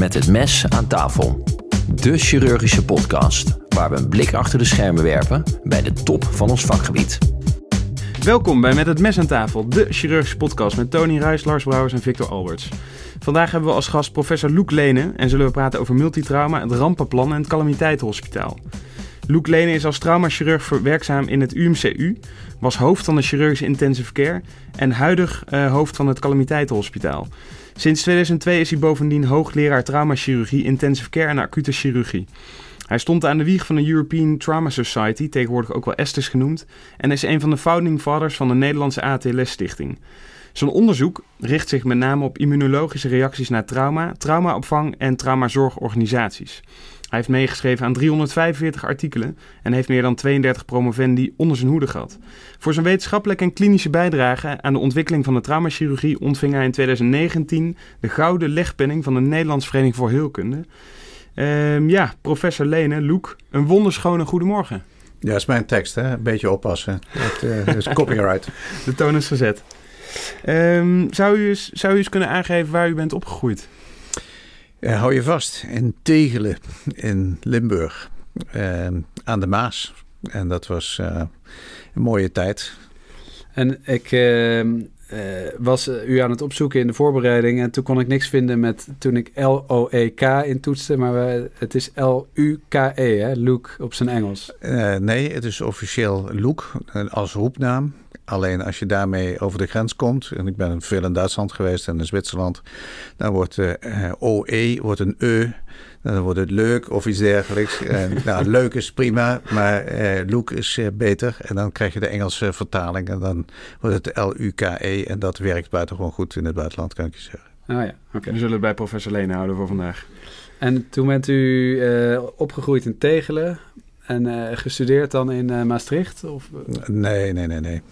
Met het mes aan tafel. De chirurgische podcast waar we een blik achter de schermen werpen bij de top van ons vakgebied. Welkom bij Met het Mes aan tafel, de chirurgische podcast met Tony Ruijs, Lars Brouwers en Victor Alberts. Vandaag hebben we als gast professor Loek Lenen en zullen we praten over multitrauma, het rampenplan en het calamiteitenhospitaal. Loek Lenen is als traumachirurg werkzaam in het UMCU, was hoofd van de chirurgische intensive care en huidig uh, hoofd van het calamiteitenhospitaal. Sinds 2002 is hij bovendien hoogleraar traumachirurgie, intensive care en acute chirurgie. Hij stond aan de wieg van de European Trauma Society, tegenwoordig ook wel Estes genoemd, en is een van de founding fathers van de Nederlandse ATLS-stichting. Zijn onderzoek richt zich met name op immunologische reacties na trauma, traumaopvang en traumazorgorganisaties. Hij heeft meegeschreven aan 345 artikelen en heeft meer dan 32 promovendi onder zijn hoede gehad. Voor zijn wetenschappelijke en klinische bijdrage aan de ontwikkeling van de traumachirurgie ontving hij in 2019 de Gouden Legpenning van de Nederlandse Vereniging voor Heelkunde. Um, ja, professor Lene, Loek, een wonderschone goedemorgen. Ja, dat is mijn tekst, hè? Een beetje oppassen. Dat uh, is copyright. de toon is gezet. Um, zou, u eens, zou u eens kunnen aangeven waar u bent opgegroeid? Ja, hou je vast, in Tegelen in Limburg, uh, aan de Maas. En dat was uh, een mooie tijd. En ik uh, was u aan het opzoeken in de voorbereiding en toen kon ik niks vinden met toen ik L-O-E-K intoetste, maar het is L-U-K-E, hè, Luke op zijn Engels. nee, het is officieel Luke als roepnaam. Alleen als je daarmee over de grens komt, en ik ben veel in Duitsland geweest en in Zwitserland, dan wordt uh, eh, OE wordt een E, dan wordt het leuk of iets dergelijks. En, nou, leuk is prima, maar uh, look is uh, beter. En dan krijg je de Engelse vertaling en dan wordt het L-U-K-E en dat werkt buitengewoon goed in het buitenland, kan ik je zeggen. Ah ja, oké. We zullen het bij professor Lene houden voor vandaag. En toen bent u opgegroeid in Tegelen. En uh, gestudeerd dan in uh, Maastricht? Of? Nee, nee, nee, nee.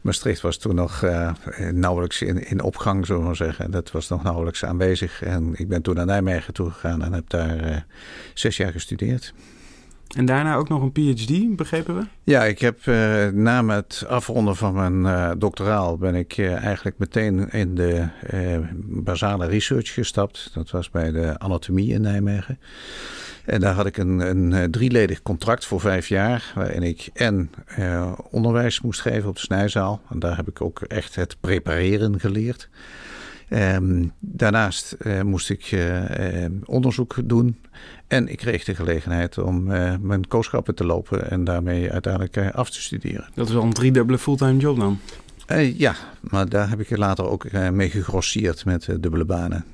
Maastricht was toen nog uh, nauwelijks in, in opgang, zullen we maar zeggen. Dat was nog nauwelijks aanwezig. En ik ben toen naar Nijmegen toe gegaan en heb daar zes jaar gestudeerd. En daarna ook nog een PhD, begrepen we? Ja, ik heb uh, na het afronden van mijn uh, doctoraal ben ik uh, eigenlijk meteen in de basale research gestapt. Dat was bij de anatomie in Nijmegen. En daar had ik een, een eh, drieledig contract voor vijf jaar, waarin ik en eh, onderwijs moest geven op de snijzaal. En daar heb ik ook echt het prepareren geleerd. Um, daarnaast uh, moest ik uh, onderzoek doen. En ik kreeg de gelegenheid om mijn kooschappen te lopen en daarmee uiteindelijk af te studeren. Dat is al een driedubbele fulltime job dan? ja, maar daar heb ik later ook mee gegrosseerd met dubbele banen.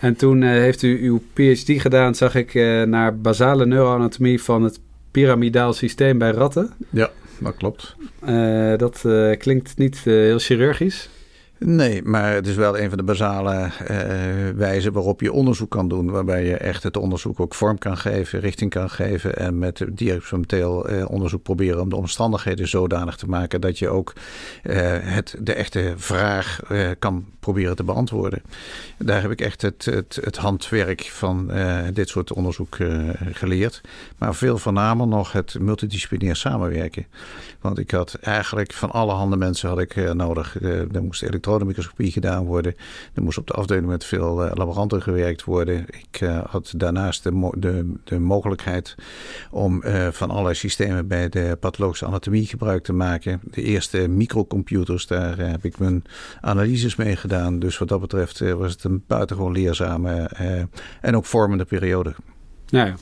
En toen uh, heeft u uw PhD gedaan, zag ik, uh, naar basale neuroanatomie van het piramidaal systeem bij ratten. Ja, dat klopt. Uh, dat klinkt niet heel chirurgisch. Nee, maar het is wel een van de basale uh, wijzen waarop je onderzoek kan doen. Waarbij je echt het onderzoek ook vorm kan geven, richting kan geven. En met diacrimineel uh, onderzoek proberen om de omstandigheden zodanig te maken dat je ook uh, het, de echte vraag kan proberen te beantwoorden. Daar heb ik echt het, het, het handwerk van dit soort onderzoek geleerd. Maar veel voornamer nog het multidisciplinair samenwerken. Want ik had eigenlijk van alle handen mensen had ik nodig. er moest elektronenmicroscopie gedaan worden. Er moest op de afdeling met veel uh, laboranten gewerkt worden. Ik uh, had daarnaast de, de, de mogelijkheid om uh, van allerlei systemen bij de pathologische anatomie gebruik te maken. De eerste microcomputers, daar heb ik mijn analyses mee gedaan. Dus wat dat betreft was het een buitengewoon leerzame en ook vormende periode. Ja, ja.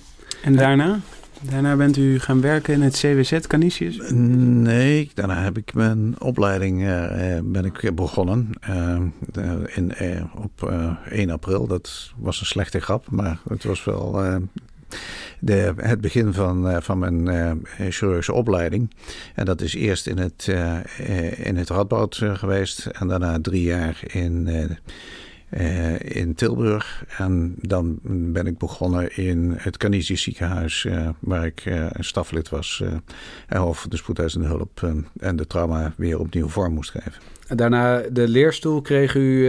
En daarna? Daarna bent u gaan werken in het CWZ Canisius? Nee, daarna heb ik mijn opleiding uh, ben ik begonnen uh, in, uh, op 1 april. Dat was een slechte grap, maar het was wel de, het begin van, van mijn chirurgische opleiding. En dat is eerst in het, in het Radboud geweest en daarna drie jaar in uh, in Tilburg. En dan ben ik begonnen in het Canisius ziekenhuis, uh, waar ik uh, staflid was. en hoofd de spoedeisende hulp en de trauma weer opnieuw vorm moest geven. Daarna de leerstoel kreeg u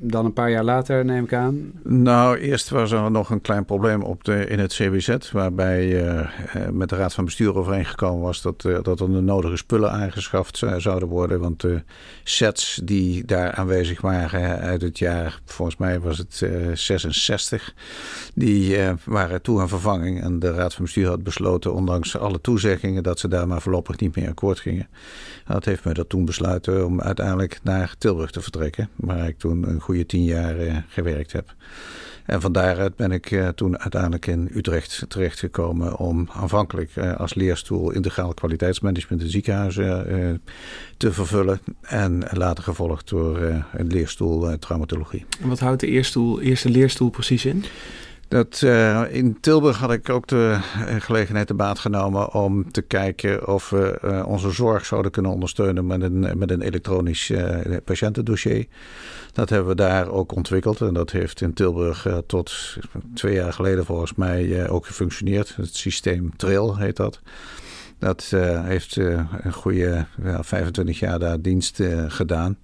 dan een paar jaar later, neem ik aan? Nou, eerst was er nog een klein probleem op de, in het CWZ, waarbij uh, met de Raad van Bestuur overeengekomen was dat, uh, dat er de nodige spullen aangeschaft zouden worden. Want de sets die daar aanwezig waren uit het jaar, volgens mij was het 66, die waren toe aan vervanging. En de Raad van Bestuur had besloten, ondanks alle toezeggingen, dat ze daar maar voorlopig niet meer akkoord gingen. Dat heeft mij dat toen besluiten om uiteindelijk naar Tilburg te vertrekken, waar ik toen een goede tien jaar uh, gewerkt heb. En van daaruit ben ik uh, toen uiteindelijk in Utrecht terechtgekomen om aanvankelijk uh, als leerstoel integraal kwaliteitsmanagement in ziekenhuizen te vervullen. En later gevolgd door een leerstoel traumatologie. En wat houdt de eerste leerstoel precies in? Dat, uh, in Tilburg had ik ook de gelegenheid de baat genomen om te kijken of we uh, onze zorg zouden kunnen ondersteunen met een, met een elektronisch uh, patiëntendossier. Dat hebben we daar ook ontwikkeld en dat heeft in Tilburg tot twee jaar geleden volgens mij ook gefunctioneerd. Het systeem Trail heet dat. Dat heeft een goede 25 jaar daar dienst gedaan.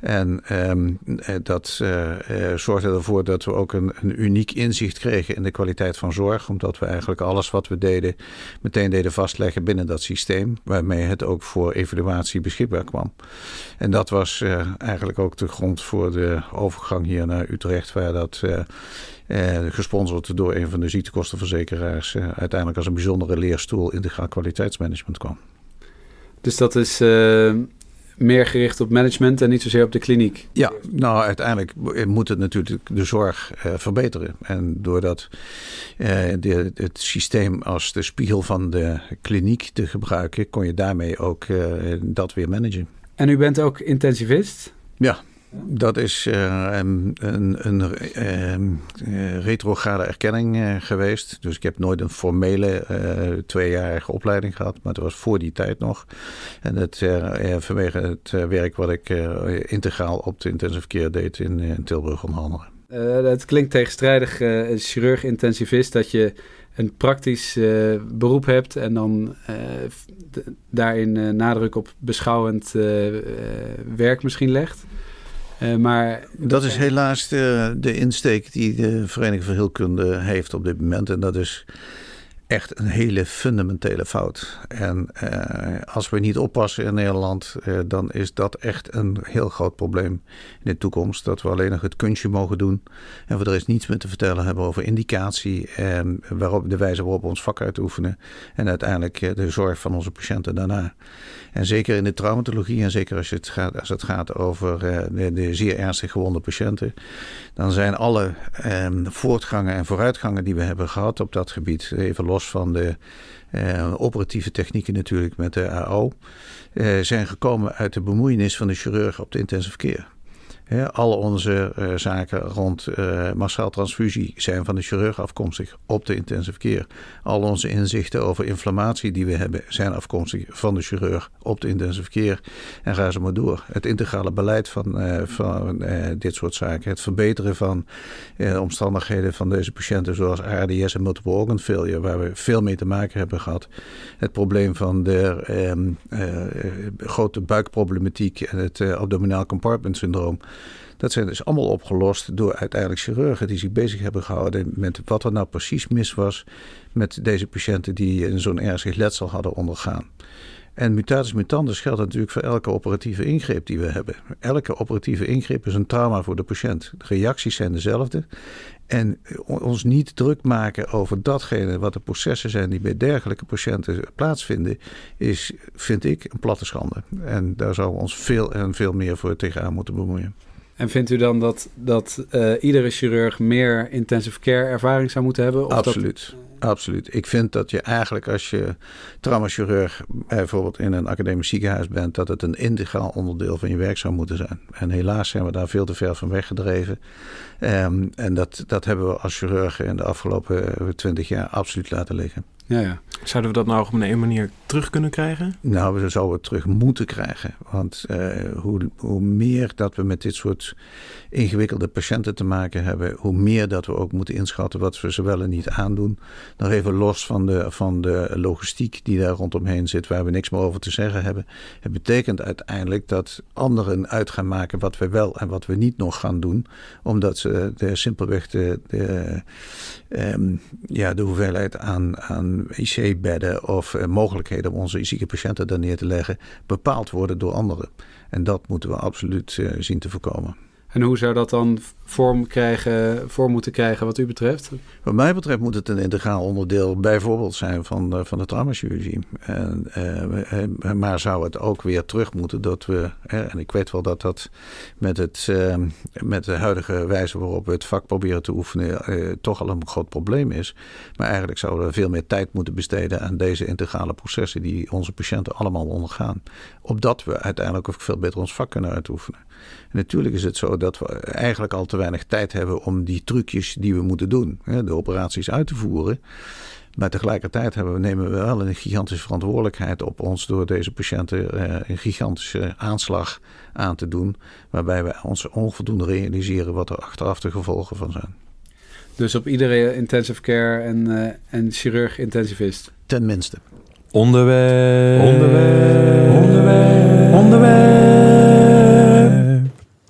En um, dat uh, zorgde ervoor dat we ook een, een, uniek inzicht kregen in de kwaliteit van zorg. Omdat we eigenlijk alles wat we deden meteen deden vastleggen binnen dat systeem. Waarmee het ook voor evaluatie beschikbaar kwam. En dat was eigenlijk ook de grond voor de overgang hier naar Utrecht. Waar dat gesponsord door een van de ziektekostenverzekeraars uiteindelijk als een bijzondere leerstoel integraal kwaliteitsmanagement kwam. Dus dat is meer gericht op management en niet zozeer op de kliniek. Ja, nou uiteindelijk moet het natuurlijk de zorg uh, verbeteren. En doordat uh, de, het systeem als de spiegel van de kliniek te gebruiken, kon je daarmee ook uh, dat weer managen. En u bent ook intensivist? Ja, dat is uh, een, een, een uh, retrograde erkenning uh, geweest. Dus ik heb nooit een formele tweejarige opleiding gehad, maar het was voor die tijd nog. En het, vanwege het werk wat ik integraal op de intensive care deed in, Tilburg onder het klinkt tegenstrijdig, chirurg-intensivist, dat je een praktisch beroep hebt en dan daarin nadruk op beschouwend werk misschien legt. Uh, maar dat is helaas de, de insteek die de Vereniging voor Heelkunde heeft op dit moment. En dat is echt een hele fundamentele fout. En uh, als we niet oppassen in Nederland, uh, dan is dat echt een heel groot probleem in de toekomst. Dat we alleen nog het kunstje mogen doen en we er eens niets meer te vertellen hebben over indicatie en waarop, de wijze waarop we ons vak uitoefenen. En uiteindelijk de zorg van onze patiënten daarna. En zeker in de traumatologie en zeker als het gaat, als het gaat over de, de, zeer ernstig gewonde patiënten, dan zijn alle ehm, voortgangen en vooruitgangen die we hebben gehad op dat gebied, even los van de uh, operatieve technieken natuurlijk met de AO, uh, zijn gekomen uit de bemoeienis van de chirurg op de intensive care. Al onze uh, zaken rond uh, massaal transfusie zijn van de chirurg afkomstig op de intensive care. Al onze inzichten over inflammatie die we hebben zijn afkomstig van de chirurg op de intensive care. En ga ze maar door. Het integrale beleid van, uh, van dit soort zaken. Het verbeteren van omstandigheden van deze patiënten zoals ARDS en multiple organ failure waar we veel mee te maken hebben gehad. Het probleem van de um, grote buikproblematiek en het abdominaal compartment syndroom. Dat zijn dus allemaal opgelost door uiteindelijk chirurgen die zich bezig hebben gehouden met wat er nou precies mis was met deze patiënten die zo'n ernstig letsel hadden ondergaan. En mutatis mutandis geldt natuurlijk voor elke operatieve ingreep die we hebben. Elke operatieve ingreep is een trauma voor de patiënt. De reacties zijn dezelfde. En ons niet druk maken over datgene wat de processen zijn die bij dergelijke patiënten plaatsvinden, is, vind ik, een platte schande. En daar zouden we ons veel en veel meer voor tegenaan moeten bemoeien. En vindt u dan dat, dat uh, iedere chirurg meer intensive care ervaring zou moeten hebben? Of Absoluut. Dat... Absoluut. Ik vind dat je eigenlijk als je traumachirurg bijvoorbeeld in een academisch ziekenhuis bent, dat het een integraal onderdeel van je werk zou moeten zijn. En helaas zijn we daar veel te ver van weggedreven. Um, en dat, dat hebben we als chirurgen in de afgelopen twintig jaar absoluut laten liggen. Ja, ja. Zouden we dat nou op een manier terug kunnen krijgen? Nou, we zouden het terug moeten krijgen. Want uh, hoe, hoe meer dat we met dit soort ingewikkelde patiënten te maken hebben, hoe meer dat we ook moeten inschatten wat we ze wel en niet aandoen. Nog even los van de, van de logistiek die daar rondomheen zit, waar we niks meer over te zeggen hebben. Het betekent uiteindelijk dat anderen uit gaan maken wat we wel en wat we niet nog gaan doen, omdat ze de, simpelweg de, um, ja, de hoeveelheid aan, aan IC-bedden of uh, mogelijkheden om onze zieke patiënten daar neer te leggen bepaald worden door anderen. En dat moeten we absoluut uh, zien te voorkomen. En hoe zou dat dan vorm, krijgen, moeten krijgen wat u betreft? Wat mij betreft moet het een integraal onderdeel bijvoorbeeld zijn van, uh, van de traumachirurgie. En, uh, maar zou het ook weer terug moeten dat we, en ik weet wel dat dat met, het, uh, met de huidige wijze waarop we het vak proberen te oefenen toch al een groot probleem is. Maar eigenlijk zouden we veel meer tijd moeten besteden aan deze integrale processen die onze patiënten allemaal ondergaan. Opdat we uiteindelijk ook veel beter ons vak kunnen uitoefenen. En natuurlijk is het zo dat we eigenlijk al te weinig tijd hebben om die trucjes die we moeten doen, de operaties uit te voeren. Maar tegelijkertijd hebben we, nemen we wel een gigantische verantwoordelijkheid op ons door deze patiënten eh, een gigantische aanslag aan te doen. Waarbij we ons onvoldoende realiseren wat er achteraf de gevolgen van zijn. Dus op iedere intensive care en, uh, en chirurg intensivist? Tenminste. Onderwerp. Onderwerp. Onderwerp. Onderwerp.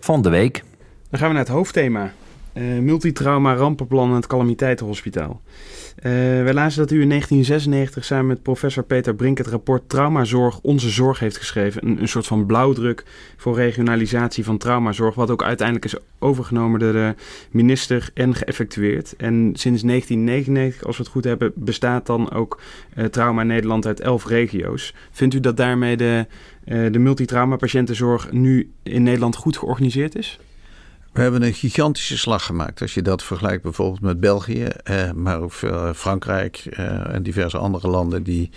Van de week. Dan gaan we naar het hoofdthema. Uh, multitrauma, rampenplan en het calamiteitenhospitaal. Uh, wij lazen dat u in 1996 samen met professor Peter Brink het rapport Traumazorg Onze Zorg heeft geschreven. Een, een soort van blauwdruk voor regionalisatie van traumazorg, wat ook uiteindelijk is overgenomen door de minister en geëffectueerd. En sinds 1999, als we het goed hebben, bestaat dan ook uh, Trauma Nederland uit elf regio's. Vindt u dat daarmee de, de multitrauma patiëntenzorg nu in Nederland goed georganiseerd is? We hebben een gigantische slag gemaakt. Als je dat vergelijkt bijvoorbeeld met België, eh, maar ook eh, Frankrijk eh, en diverse andere landen die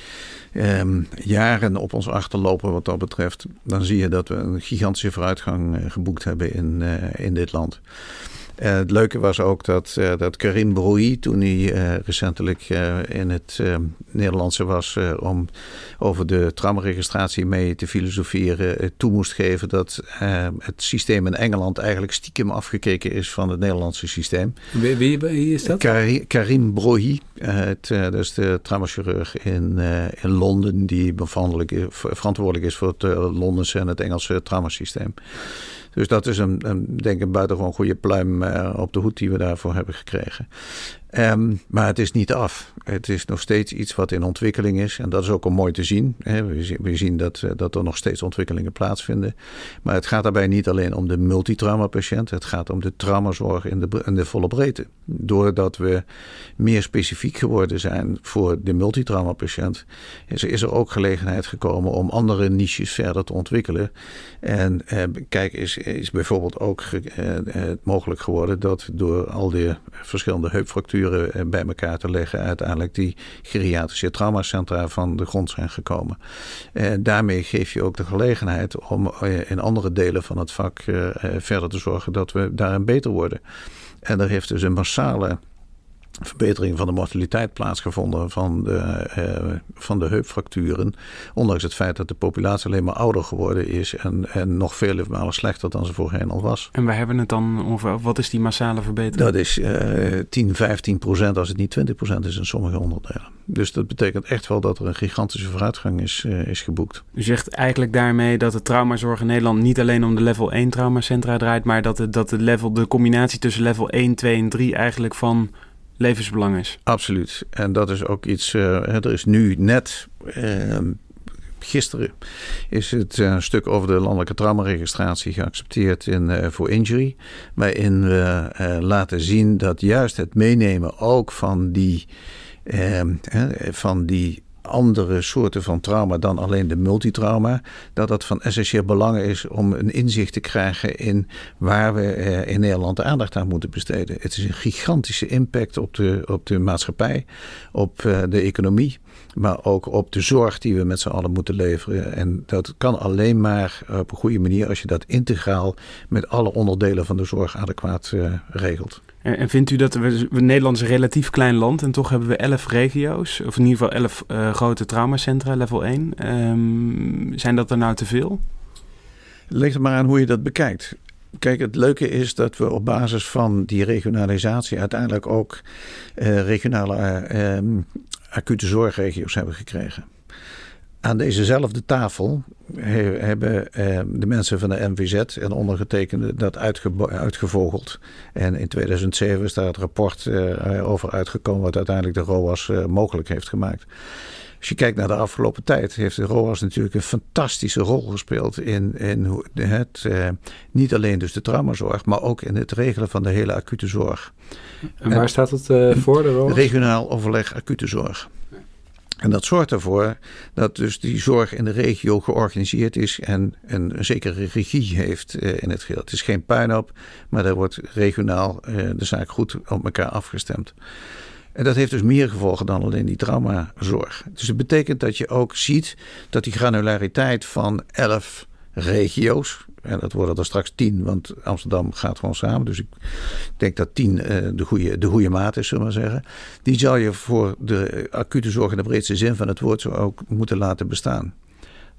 eh, jaren op ons achterlopen wat dat betreft, dan zie je dat we een gigantische vooruitgang eh, geboekt hebben in, eh, in dit land. Uh, het leuke was ook dat, uh, dat Karim Brouilly, toen hij uh, recentelijk in het Nederlandse was om over de traumaregistratie mee te filosoferen, toe moest geven dat het systeem in Engeland eigenlijk stiekem afgekeken is van het Nederlandse systeem. Wie, wie, wie is dat? Karim, Karim Brouilly, het, dat is de traumachirurg in, in Londen, die verantwoordelijk is voor het Londense en het Engelse traumasysteem. Dus dat is een, denk ik een buitengewoon goede pluim uh, op de hoed die we daarvoor hebben gekregen. Um, maar het is niet af. Het is nog steeds iets wat in ontwikkeling is. En dat is ook al mooi te zien. We zien dat, eh, dat er nog steeds ontwikkelingen plaatsvinden. Maar het gaat daarbij niet alleen om de multitrauma-patiënt. Het gaat om de traumazorg in de, in de volle breedte. Doordat we meer specifiek geworden zijn voor de multitrauma-patiënt, is, is er ook gelegenheid gekomen om andere niches verder te ontwikkelen. En eh, kijk, is, is bijvoorbeeld ook eh, mogelijk geworden dat door al die verschillende heupfracturen eh, bij elkaar te leggen, uiteindelijk die geriatrische traumacentra van de grond zijn gekomen. En eh, daarmee geef je ook de gelegenheid om eh, in andere delen van het vak verder te zorgen dat we daarin beter worden. En er heeft dus een massale verbetering van de mortaliteit plaatsgevonden van de, uh, van de heupfracturen. Ondanks het feit dat de populatie alleen maar ouder geworden is en, en nog vele malen slechter dan ze voorheen al was. En we hebben het dan over, wat is die massale verbetering? Dat is uh, 10, 15 procent als het niet 20 procent is in sommige onderdelen. Dus dat betekent echt wel dat er een gigantische vooruitgang is, uh, is geboekt. U zegt eigenlijk daarmee dat de traumazorg in Nederland niet alleen om de level 1 traumacentra draait, maar dat, het, dat de, level, de combinatie tussen level 1, 2 en 3 eigenlijk van levensbelang is. Absoluut. En dat is ook iets. Uh, er is nu net. Uh, gisteren is het uh, stuk over de landelijke traumaregistratie geaccepteerd in, voor injury. Waarin we laten zien dat juist het meenemen ook van die, van die andere soorten van trauma dan alleen de multitrauma. Dat dat van essentieel belang is om een inzicht te krijgen in waar we in Nederland de aandacht aan moeten besteden. Het is een gigantische impact op de, op de maatschappij, op de economie. Maar ook op de zorg die we met z'n allen moeten leveren. En dat kan alleen maar op een goede manier als je dat integraal met alle onderdelen van de zorg adequaat uh, regelt. En, vindt u dat we, Nederland is een relatief klein land en toch hebben we elf regio's, of in ieder geval elf uh, grote traumacentra, level 1. Um, zijn dat er nou te veel? Ligt er maar aan hoe je dat bekijkt. Kijk, het leuke is dat we op basis van die regionalisatie uiteindelijk ook uh, regionale uh, um, acute zorgregio's hebben gekregen. Aan dezezelfde tafel hebben ehm, de mensen van de MVZ en ondergetekende dat uitgevogeld. En in 2007 is daar het rapport eh, over uitgekomen wat uiteindelijk de ROAS eh, mogelijk heeft gemaakt. Als je kijkt naar de afgelopen tijd, heeft de ROAS natuurlijk een fantastische rol gespeeld in, in het, eh, niet alleen dus de traumazorg, maar ook in het regelen van de hele acute zorg. En waar en, staat het voor, de ROAS? Regionaal overleg acute zorg. En dat zorgt ervoor dat dus die zorg in de regio georganiseerd is en een, zekere regie heeft uh, in het geheel. Het is geen puinhoop, maar er wordt regionaal uh, de zaak goed op elkaar afgestemd. En dat heeft dus meer gevolgen dan alleen die traumazorg. Dus het betekent dat je ook ziet dat die granulariteit van elf regio's, en dat worden er straks tien, want Amsterdam gaat gewoon samen. Dus ik denk dat tien uh, de, goede, de goede maat is, zullen we maar zeggen. Die zou je voor de acute zorg in de breedste zin van het woord zo ook moeten laten bestaan.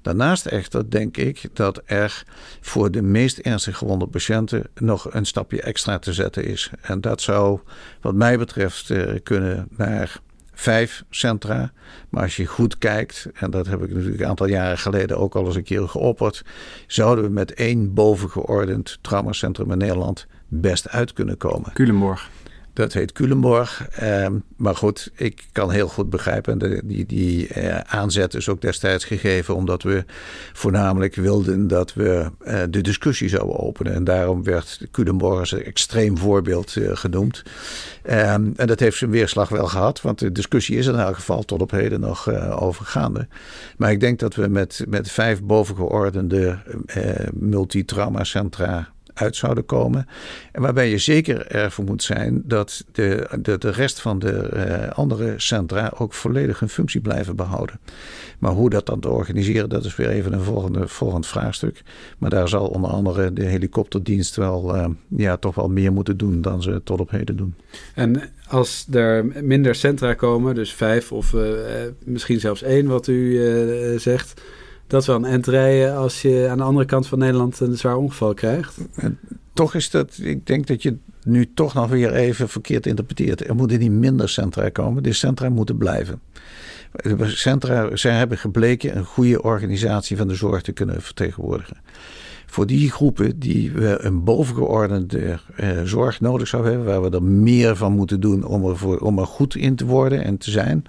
Daarnaast echter denk ik dat er voor de meest ernstig gewonde patiënten nog een stapje extra te zetten is. En dat zou wat mij betreft uh, kunnen naar vijf centra. Maar als je goed kijkt, en dat heb ik natuurlijk een aantal jaren geleden ook al eens een keer geopperd, zouden we met één bovengeordend traumacentrum in Nederland best uit kunnen komen. Culemborg. Dat heet Culemborg. Uh, maar goed, ik kan heel goed begrijpen. De, die die uh, aanzet is ook destijds gegeven omdat we voornamelijk wilden dat we uh, de discussie zouden openen. En daarom werd Culemborg als een extreem voorbeeld uh, genoemd. Um, en dat heeft zijn weerslag wel gehad, want de discussie is in elk geval tot op heden nog overgaande. Maar ik denk dat we met, met vijf bovengeordende multitraumacentra uit zouden komen. En waarbij je zeker ervoor moet zijn dat de, de, de rest van de uh, andere centra ook volledig hun functie blijven behouden. Maar hoe dat dan te organiseren, dat is weer even een volgende, volgend vraagstuk. Maar daar zal onder andere de helikopterdienst wel uh, ja, toch wel meer moeten doen dan ze tot op heden doen. En als er minder centra komen, dus vijf of uh, misschien zelfs één, wat u zegt dat is wel een rijden als je aan de andere kant van Nederland een zwaar ongeval krijgt. Toch is dat, ik denk dat je nu toch nog weer even verkeerd interpreteert. Er moeten niet minder centra komen, de centra moeten blijven. De centra zij hebben gebleken een goede organisatie van de zorg te kunnen vertegenwoordigen voor die groepen die we een bovengeordende uh, zorg nodig zouden hebben, waar we er meer van moeten doen om er, voor, om er goed in te worden en te zijn.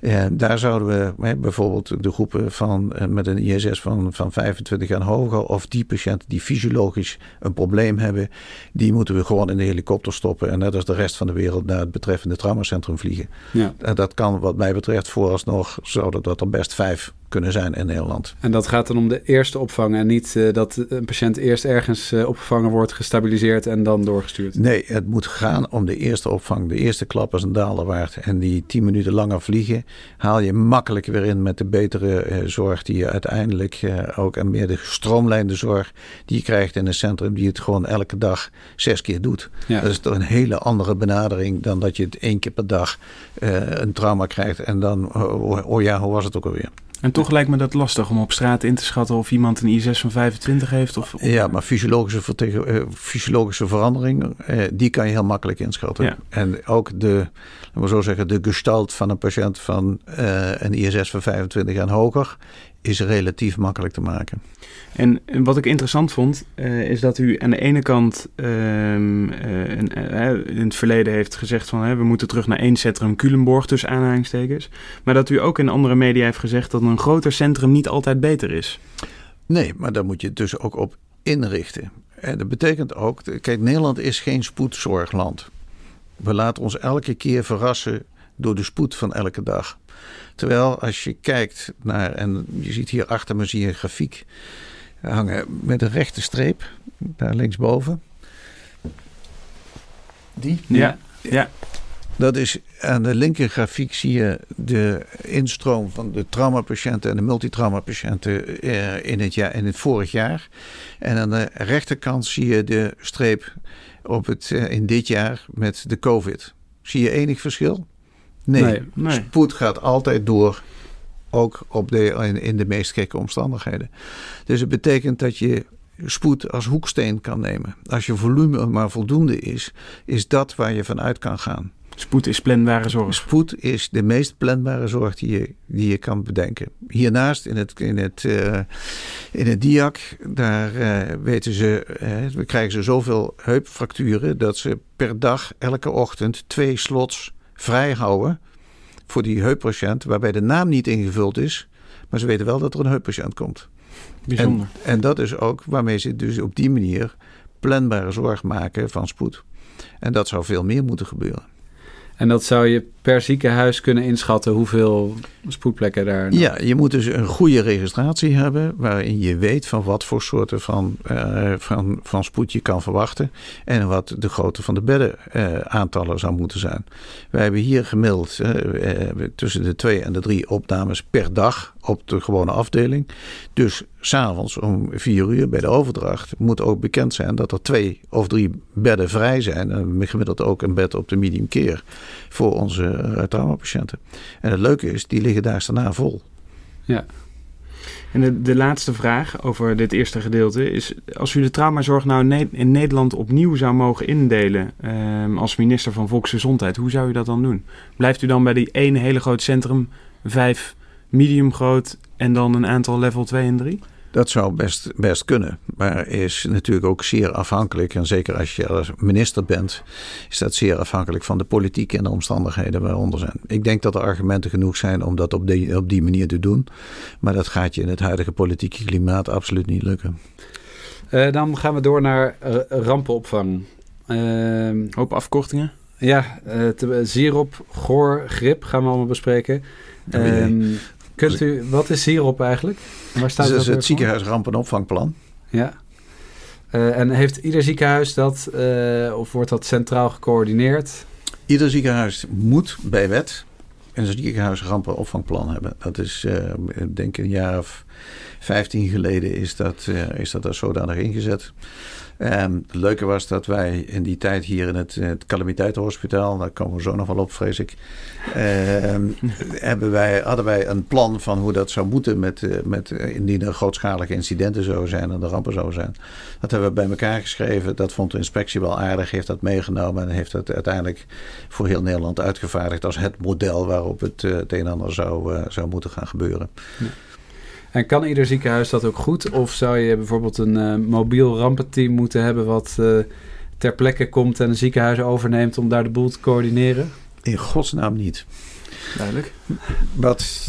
Uh, daar zouden we bijvoorbeeld de groepen van, uh, met een ISS van, van 25 en hoger, of die patiënten die fysiologisch een probleem hebben, die moeten we gewoon in de helikopter stoppen en net als de rest van de wereld naar het betreffende traumacentrum vliegen. Ja. dat kan wat mij betreft vooralsnog, zouden dat er best vijf kunnen zijn in Nederland. En dat gaat dan om de eerste opvang en niet uh, dat een patiënt eerst ergens uh, opgevangen wordt, gestabiliseerd en dan doorgestuurd? Nee, het moet gaan om de eerste opvang. De eerste klap is een daler waard. En die tien minuten langer vliegen haal je makkelijk weer in met de betere uh, zorg die je uiteindelijk ook en meer de gestroomlijnde zorg die je krijgt in een centrum die het gewoon elke dag zes keer doet. Ja. Dat is toch een hele andere benadering dan dat je het één keer per dag een trauma krijgt en dan, oh, oh ja, hoe was het ook alweer? En toch lijkt me dat lastig om op straat in te schatten of iemand een I6 van 25 heeft. Of, Ja, maar fysiologische, uh, fysiologische verandering, uh, die kan je heel makkelijk inschatten. Ja. En ook de, laten we zo zeggen, de gestalt van een patiënt van uh, een ISS van 25 en hoger is relatief makkelijk te maken. En, en wat ik interessant vond, uh, is dat u aan de ene kant uh, uh, in het verleden heeft gezegd van we moeten terug naar één centrum Culemborg tussen aanhalingstekens. Maar dat u ook in andere media heeft gezegd dat een groter centrum niet altijd beter is. Nee, maar daar moet je dus ook op inrichten. En dat betekent ook, kijk, Nederland is geen spoedzorgland. We laten ons elke keer verrassen door de spoed van elke dag. Terwijl als je kijkt naar, en je ziet hier achter me zie je een grafiek hangen met een rechte streep, daar linksboven. Die? Ja, ja. Dat is aan de linker grafiek zie je de instroom van de traumapatiënten en de multitraumapatiënten eh, in het, jaar, in het vorig jaar. En aan de rechterkant zie je de streep op het, eh, in dit jaar met de COVID. Zie je enig verschil? Nee. Nee. Nee. Spoed gaat altijd door, ook op de, in, in de meest gekke omstandigheden. Dus het betekent dat je spoed als hoeksteen kan nemen. Als je volume maar voldoende is, is dat waar je vanuit kan gaan. Spoed is planbare zorg. Spoed is de meest planbare zorg die je, die je kan bedenken. Hiernaast in het, in het, eh, in het DIAC, daar eh, weten ze, we krijgen ze zoveel heupfracturen dat ze per dag, elke ochtend, twee slots vrijhouden voor die heuppatiënt, waarbij de naam niet ingevuld is, maar ze weten wel dat er een heuppatiënt komt. Bijzonder. En, en dat is ook waarmee ze dus op die manier planbare zorg maken van spoed. En dat zou veel meer moeten gebeuren. En dat zou je per ziekenhuis kunnen inschatten hoeveel spoedplekken daar. Ja, je moet dus een goede registratie hebben waarin je weet van wat voor soorten van, eh, van, van spoed je kan verwachten en wat de grootte van de beddenaantallen aantallen zou moeten zijn. Wij hebben hier gemiddeld eh, eh, tussen de twee en de drie opnames per dag op de gewone afdeling. Dus s'avonds om vier uur bij de overdracht moet ook bekend zijn dat er twee of drie bedden vrij zijn. Gemiddeld ook een bed op de medium care voor onze traumapatiënten. En het leuke is, die liggen daar daarna vol. Ja. En de, de laatste vraag over dit eerste gedeelte is: als u de traumazorg nou in, Ne- in Nederland opnieuw zou mogen indelen ehm, als minister van Volksgezondheid, hoe zou u dat dan doen? Blijft u dan bij die ene hele groot centrum, vijf medium groot en dan een aantal level 2 en 3? Dat zou best, best kunnen, maar is natuurlijk ook zeer afhankelijk. En zeker als je als minister bent, is dat zeer afhankelijk van de politiek en de omstandigheden waaronder zijn. Ik denk dat er argumenten genoeg zijn om dat op die, op die manier te doen. Maar dat gaat je in het huidige politieke klimaat absoluut niet lukken. Eh, dan gaan we door naar eh, rampenopvang. Ehm, Hoop afkortingen. ja, eh, te- Zierop, Goor, Grip gaan we allemaal bespreken. Oh. Ehm, kunt u, wat is Zierop eigenlijk? En Waar staat Dus het voor? ziekenhuis rampenopvangplan. Ja. Eh, en heeft ieder ziekenhuis dat, eh, of wordt dat centraal gecoördineerd? Ieder ziekenhuis moet bij wet een ziekenhuis rampenopvangplan hebben. Dat is, eh, ik denk een jaar of 15 geleden is dat, is dat er zodanig ingezet. En het leuke was dat wij in die tijd hier in het, het calamiteitenhospitaal, daar komen we zo nog wel op, vrees ik, eh, hebben wij, hadden wij een plan van hoe dat zou moeten met, eh, met eh, indien er grootschalige incidenten zouden zijn en de rampen zouden zijn. Dat hebben we bij elkaar geschreven. Dat vond de inspectie wel aardig, heeft dat meegenomen en heeft dat uiteindelijk voor heel Nederland uitgevaardigd als het model waarop het, eh, het een en ander zou, eh, zou moeten gaan gebeuren. En kan ieder ziekenhuis dat ook goed? Of zou je bijvoorbeeld een eh, mobiel rampenteam moeten hebben wat eh, ter plekke komt en een ziekenhuis overneemt om daar de boel te coördineren? In godsnaam niet. Duidelijk. Wat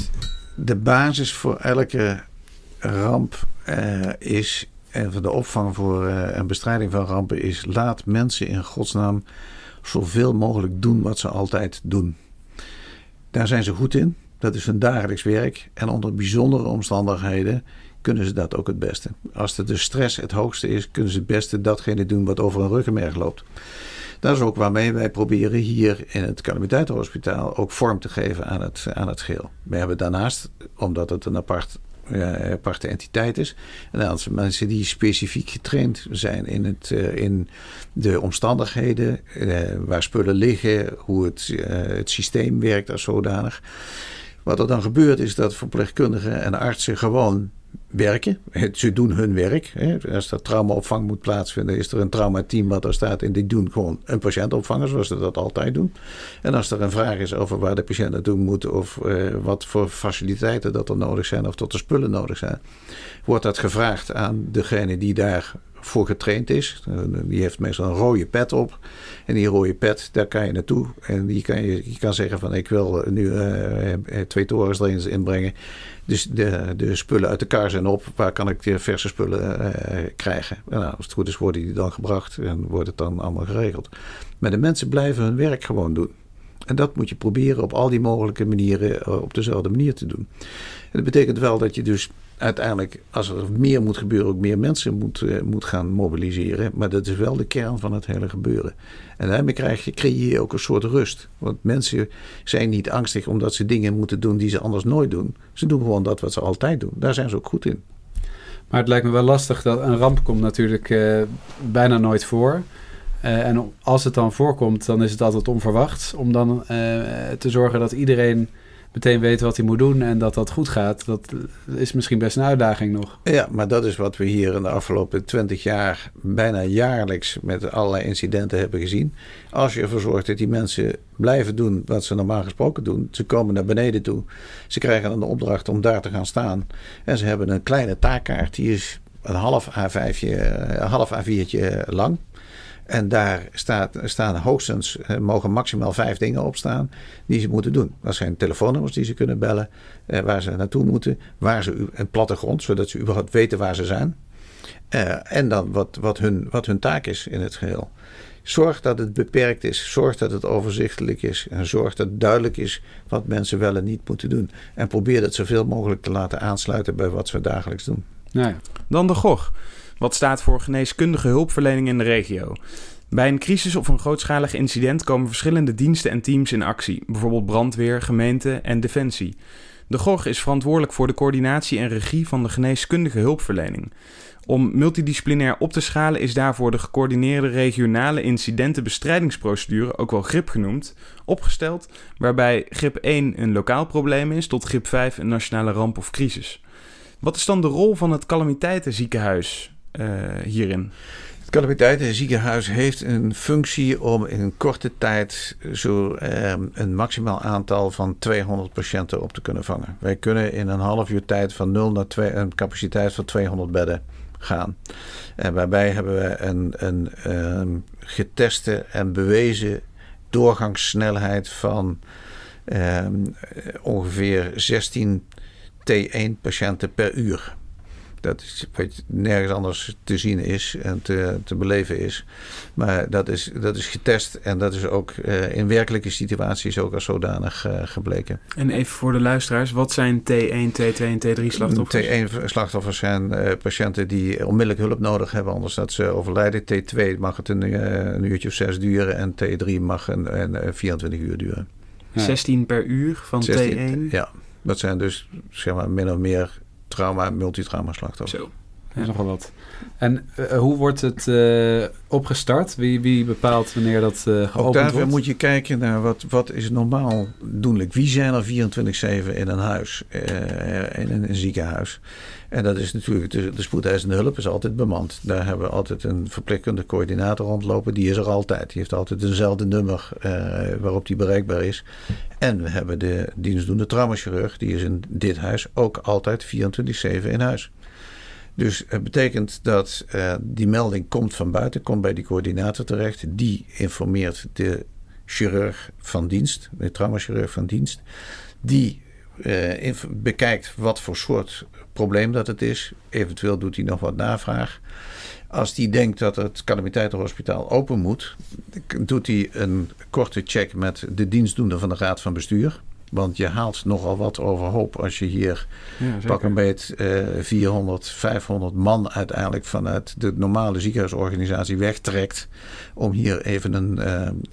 de basis voor elke ramp eh, is, en voor de opvang voor eh, en bestrijding van rampen, is laat mensen in godsnaam zoveel mogelijk doen wat ze altijd doen. Daar zijn ze goed in. Dat is hun dagelijks werk. En onder bijzondere omstandigheden kunnen ze dat ook het beste. Als de, stress het hoogste is, kunnen ze het beste datgene doen wat over een ruggenmerg loopt. Dat is ook waarmee wij proberen hier in het calamiteitenhospitaal ook vorm te geven aan het, aan het geheel. We hebben daarnaast, omdat het een apart, eh, aparte entiteit is, een aantal mensen die specifiek getraind zijn in, het, eh, in de omstandigheden, eh, waar spullen liggen, hoe het, eh, het systeem werkt als zodanig. Wat er dan gebeurt is dat verpleegkundigen en artsen gewoon werken. Ze doen hun werk. Als er traumaopvang moet plaatsvinden, is er een traumateam wat er staat. En die doen gewoon een patiënt opvangen, zoals ze dat altijd doen. En als er een vraag is over waar de patiënt naartoe moet, of eh, wat voor faciliteiten dat er nodig zijn, of tot er spullen nodig zijn, wordt dat gevraagd aan degene die daarvoor getraind is. Eh, Die heeft meestal een rode pet op. En die rode pet, daar kan je naartoe. En die kan je, je kan zeggen van ik wil nu eh, eh, twee torens erin inbrengen. Dus de, de spullen uit de kar zijn op. Waar kan ik de verse spullen krijgen? En nou, als het goed is worden die dan gebracht en wordt het dan allemaal geregeld. Maar de mensen blijven hun werk gewoon doen. En dat moet je proberen op al die mogelijke manieren eh, op dezelfde manier te doen. En dat betekent wel dat je dus uiteindelijk, als er meer moet gebeuren, ook meer mensen moet, uh, moet gaan mobiliseren. Maar dat is wel de kern van het hele gebeuren. En daarmee krijg je, creëer je ook een soort rust. Want mensen zijn niet angstig omdat ze dingen moeten doen die ze anders nooit doen. Ze doen gewoon dat wat ze altijd doen. Daar zijn ze ook goed in. Maar het lijkt me wel lastig dat een ramp komt natuurlijk uh, bijna nooit voor. Uh, en als het dan voorkomt, dan is het altijd onverwachts. Om dan uh, te zorgen dat iedereen meteen weet wat hij moet doen en dat dat goed gaat. Dat is misschien best een uitdaging nog. Ja, maar dat is wat we hier in de afgelopen twintig jaar bijna jaarlijks met allerlei incidenten hebben gezien. Als je ervoor zorgt dat die mensen blijven doen wat ze normaal gesproken doen. Ze komen naar beneden toe. Ze krijgen de opdracht om daar te gaan staan. En ze hebben een kleine taakkaart. Die is een half A5'tje, een half A4'tje lang. En daar staat, staan hoogstens, eh, mogen maximaal vijf dingen op staan die ze moeten doen. Dat zijn telefoonnummers die ze kunnen bellen, eh, waar ze naartoe moeten, waar ze een plattegrond, zodat ze überhaupt weten waar ze zijn. Uh, en dan wat, wat, hun, wat hun taak is in het geheel. Zorg dat het beperkt is, zorg dat het overzichtelijk is en zorg dat duidelijk is wat mensen wel en niet moeten doen. En probeer dat zoveel mogelijk te laten aansluiten bij wat ze dagelijks doen. Nou ja. Dan de GOG wat staat voor geneeskundige hulpverlening in de regio. Bij een crisis of een grootschalig incident komen verschillende diensten en teams in actie, bijvoorbeeld brandweer, gemeente en defensie. De GOG is verantwoordelijk voor de coördinatie en regie van de geneeskundige hulpverlening. Om multidisciplinair op te schalen is daarvoor de gecoördineerde regionale incidentenbestrijdingsprocedure, ook wel GRIP genoemd, opgesteld, waarbij GRIP 1 een lokaal probleem is tot GRIP 5 een nationale ramp of crisis. Wat is dan de rol van het calamiteitenziekenhuis hierin? Het calamiteitenziekenhuis heeft een functie om in een korte tijd zo eh, een maximaal aantal van 200 patiënten op te kunnen vangen. Wij kunnen in een half uur tijd van 0 naar 2, een capaciteit van 200 bedden gaan. En waarbij hebben we een, een, een geteste en bewezen doorgangssnelheid van eh, ongeveer 16 T1 patiënten per uur. Dat is wat nergens anders te zien is en te, te beleven is. Maar dat is, dat is getest en dat is ook uh, in werkelijke situaties ook als zodanig uh, gebleken. En even voor de luisteraars, wat zijn T1, T2 en T3 slachtoffers? T1 slachtoffers zijn uh, patiënten die onmiddellijk hulp nodig hebben, anders dat ze overlijden. T2 mag het een, een uurtje of zes duren en T3 mag een, een 24 uur duren. Ja. 16 per uur van 16, T1? Ja, dat zijn dus zeg maar min of meer trauma, multitrauma slachtoffers. Zo. Ja, is nogal wat. En uh, hoe wordt het uh, opgestart? Wie, wie bepaalt wanneer dat uh, geopend Ook daarvoor wordt? moet je kijken naar wat, wat is normaal doenlijk. Wie zijn er 24-7 in een huis, in een, een, ziekenhuis? En dat is natuurlijk, de, de spoedeisende hulp is altijd bemand. Daar hebben we altijd een verpleegkundige coördinator rondlopen. Die is er altijd. Die heeft altijd eenzelfde nummer waarop die bereikbaar is. En we hebben de dienstdoende traumachirurg. Die is in dit huis ook altijd 24-7 in huis. Dus het betekent dat uh, die melding komt van buiten, komt bij die coördinator terecht. Die informeert de chirurg van dienst, de traumachirurg van dienst. Die uh, bekijkt wat voor soort probleem dat het is. Eventueel doet hij nog wat navraag. Als die denkt dat het calamiteitenhospitaal open moet, doet hij een korte check met de dienstdoende van de raad van bestuur. Want je haalt nogal wat overhoop als je hier ja, pak een beet uh, 400, 500 man uiteindelijk vanuit de normale ziekenhuisorganisatie wegtrekt. Om hier even een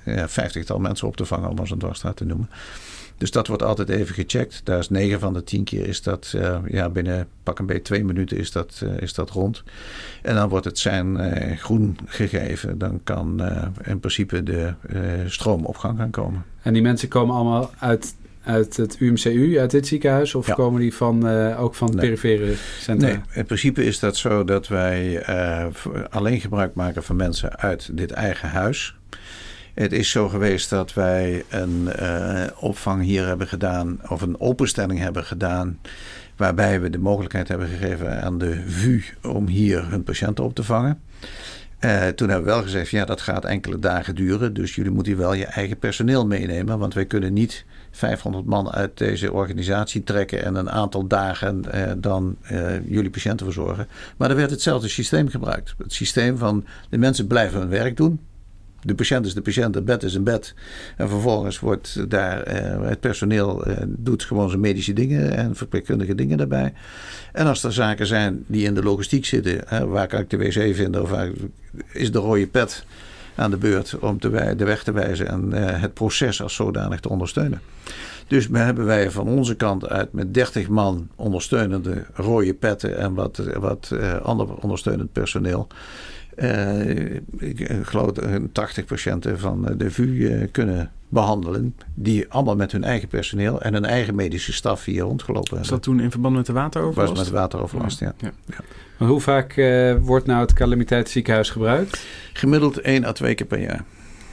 uh, vijftigtal mensen op te vangen, om als een dwarsstraat te noemen. Dus dat wordt altijd even gecheckt. Daar is 9 van de 10 keer is dat uh, ja, binnen pak een beetje twee minuten is dat, uh, is dat rond. En dan wordt het zijn uh, groen gegeven. Dan kan in principe de stroom op gang gaan komen. En die mensen komen allemaal uit uit het UMCU, uit dit ziekenhuis? Of ja. komen die van, uh, ook van het nee. perifere centra? Nee, in principe is dat zo dat wij uh, alleen gebruik maken van mensen uit dit eigen huis. Het is zo geweest dat wij een uh, opvang hier hebben gedaan, of een openstelling hebben gedaan, waarbij we de mogelijkheid hebben gegeven aan de VU om hier hun patiënten op te vangen. Uh, toen hebben we wel gezegd, ja, dat gaat enkele dagen duren. Dus jullie moeten wel je eigen personeel meenemen. Want wij kunnen niet 500 man uit deze organisatie trekken en een aantal dagen uh, dan jullie patiënten verzorgen. Maar er werd hetzelfde systeem gebruikt. Het systeem van de mensen blijven hun werk doen. De patiënt is de patiënt, het bed is een bed. En vervolgens wordt daar het personeel doet gewoon zijn medische dingen en verpleegkundige dingen daarbij. En als er zaken zijn die in de logistiek zitten, waar kan ik de wc vinden of waar is de rode pet aan de beurt om te, de weg te wijzen en het proces als zodanig te ondersteunen. Dus hebben wij van onze kant uit met 30 man ondersteunende rode petten en wat, wat ander ondersteunend personeel. Uh, ik geloof 80 patiënten van de VU kunnen behandelen. Die allemaal met hun eigen personeel en hun eigen medische staf hier rondgelopen hebben. Was dat toen in verband met de wateroverlast? Was met wateroverlast, ja. ja. ja. Maar hoe vaak uh, wordt nou het calamiteitsziekenhuis gebruikt? Gemiddeld 1 à 2 keer per jaar.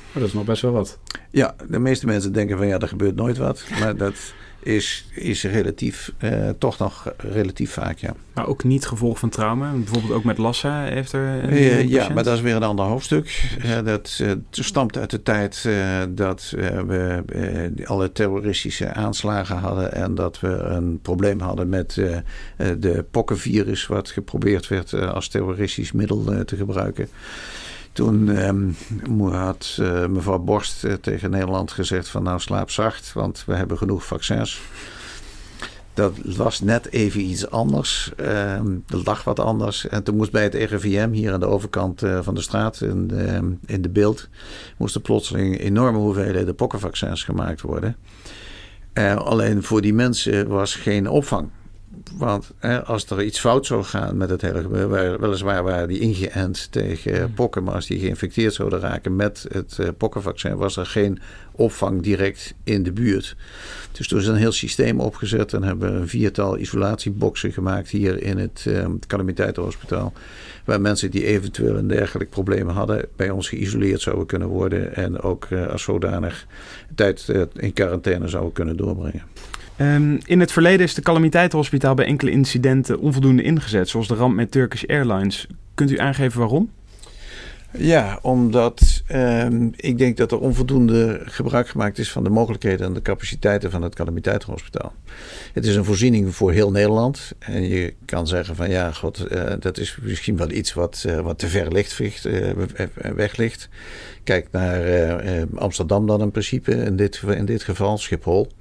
Oh, dat is nog best wel wat. Ja, de meeste mensen denken van ja, er gebeurt nooit wat. Maar dat is, is relatief, eh, toch nog relatief vaak, ja. Maar ook niet gevolg van trauma? Bijvoorbeeld ook met Lassa heeft er... Uh, ja, maar dat is weer een ander hoofdstuk. Uh, dat stamt uit de tijd dat we alle terroristische aanslagen hadden... en dat we een probleem hadden met de pokkenvirus... wat geprobeerd werd als terroristisch middel te gebruiken. Toen um, had uh, mevrouw Borst uh, tegen Nederland gezegd van nou slaap zacht, want we hebben genoeg vaccins. Dat was net even iets anders. Um, dat lag wat anders. En toen moest bij het RIVM hier aan de overkant uh, van de straat in in de beeld... moesten plotseling enorme hoeveelheden pokkenvaccins gemaakt worden. alleen voor die mensen was geen opvang. Want hè, als er iets fout zou gaan met het hele gebeuren, weliswaar waren die ingeënt tegen pokken, maar als die geïnfecteerd zouden raken met het uh, pokkenvaccin, was er geen opvang direct in de buurt. Dus toen is een heel systeem opgezet en hebben we een viertal isolatieboxen gemaakt hier in het uh, calamiteitenhospitaal. Waar mensen die eventueel een dergelijk probleem hadden, bij ons geïsoleerd zouden kunnen worden en ook uh, als zodanig tijd in quarantaine zouden kunnen doorbrengen. Um, in het verleden is de calamiteitenhospitaal bij enkele incidenten onvoldoende ingezet, zoals de ramp met Turkish Airlines. Kunt u aangeven waarom? Ja, omdat um, ik denk dat er onvoldoende gebruik gemaakt is van de mogelijkheden en de capaciteiten van het calamiteitenhospitaal. Het is een voorziening voor heel Nederland. En je kan zeggen van ja, god, uh, dat is misschien wel iets wat, uh, wat te ver ligt, uh, weg ligt. Kijk naar Amsterdam dan in principe, in dit, in dit geval Schiphol.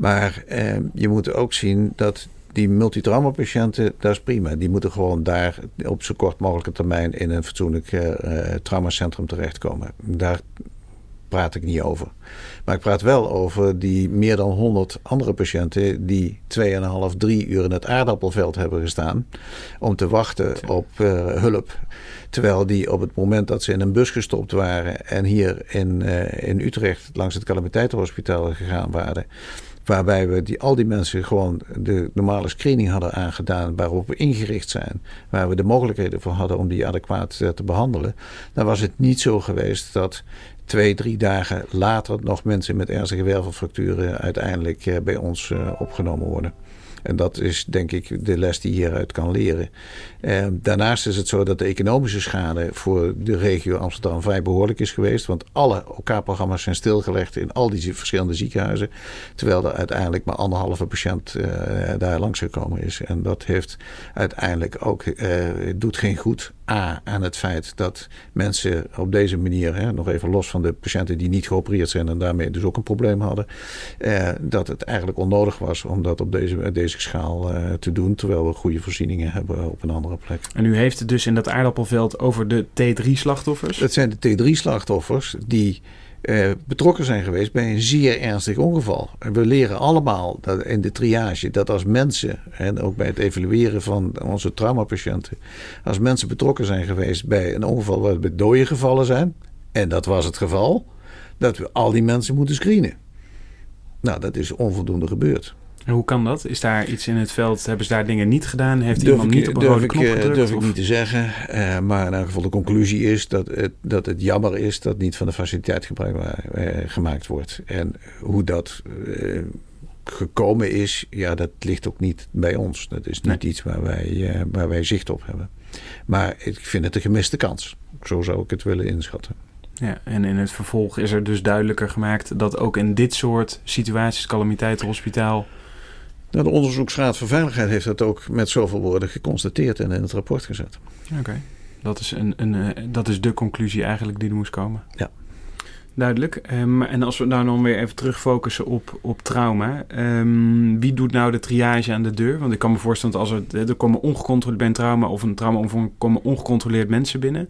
Maar eh, je moet ook zien dat die multitraumapatiënten, dat is prima. Die moeten gewoon daar op zo kort mogelijke termijn in een fatsoenlijk uh, traumacentrum terechtkomen. Daar praat ik niet over. Maar ik praat wel over die meer dan 100 andere patiënten die 2,5, 3 uur in het aardappelveld hebben gestaan om te wachten op uh, hulp. Terwijl die op het moment dat ze in een bus gestopt waren en hier in, uh, in Utrecht langs het calamiteitenhospitaal gegaan waren Waarbij we die, al die mensen gewoon de normale screening hadden aangedaan. Waarop we ingericht zijn. Waar we de mogelijkheden voor hadden om die adequaat eh, te behandelen. Dan was het niet zo geweest dat twee, drie dagen later nog mensen met ernstige wervelfracturen uiteindelijk eh, bij ons eh, opgenomen worden. En dat is denk ik de les die je hieruit kan leren. Eh, daarnaast is het zo dat de economische schade voor de regio Amsterdam vrij behoorlijk is geweest. Want alle OK-programma's zijn stilgelegd in al die verschillende ziekenhuizen. Terwijl er uiteindelijk maar anderhalve patiënt uh, daar langs gekomen is. En dat heeft uiteindelijk ook, uh, doet geen goed A, aan het feit dat mensen op deze manier, hè, nog even los van de patiënten die niet geopereerd zijn en daarmee dus ook een probleem hadden, eh, dat het eigenlijk onnodig was om dat op deze, deze schaal eh, te doen, terwijl we goede voorzieningen hebben op een andere plek. En u heeft het dus in dat aardappelveld over de T3-slachtoffers? Het zijn de T3-slachtoffers die uh, betrokken zijn geweest bij een zeer ernstig ongeval. En we leren allemaal dat in de triage dat als mensen, en ook bij het evalueren van onze traumapatiënten, als mensen betrokken zijn geweest bij een ongeval waarbij doden gevallen zijn, en dat was het geval, dat we al die mensen moeten screenen. Nou, dat is onvoldoende gebeurd. En hoe kan dat? Is daar iets in het veld? Hebben ze daar dingen niet gedaan? Heeft durf iemand ik, niet op een rode knop ik, gedrukt? Durf of? ik niet te zeggen. Uh, maar in elk geval de conclusie is dat het, dat het jammer is dat niet van de faciliteit gebruik uh, gemaakt wordt. En hoe dat uh, gekomen is, ja, dat ligt ook niet bij ons. Dat is niet nee. iets waar wij, waar wij zicht op hebben. Maar ik vind het een gemiste kans. Zo zou ik het willen inschatten. Ja, en in het vervolg is er dus duidelijker gemaakt dat ook in dit soort situaties, calamiteitenhospitaal de Onderzoeksraad voor Veiligheid heeft dat ook met zoveel woorden geconstateerd en in het rapport gezet. Oké. Okay. Dat is, een, een, eh, dat is de conclusie eigenlijk die er moest komen. Ja. Duidelijk. Ehm, en als we nou dan weer even terug focussen op, op trauma. Ehm, wie doet nou de triage aan de deur? Want ik kan me voorstellen dat als er, er komen ongecontroleerd bij een trauma of een trauma komen ongecontroleerd mensen binnen.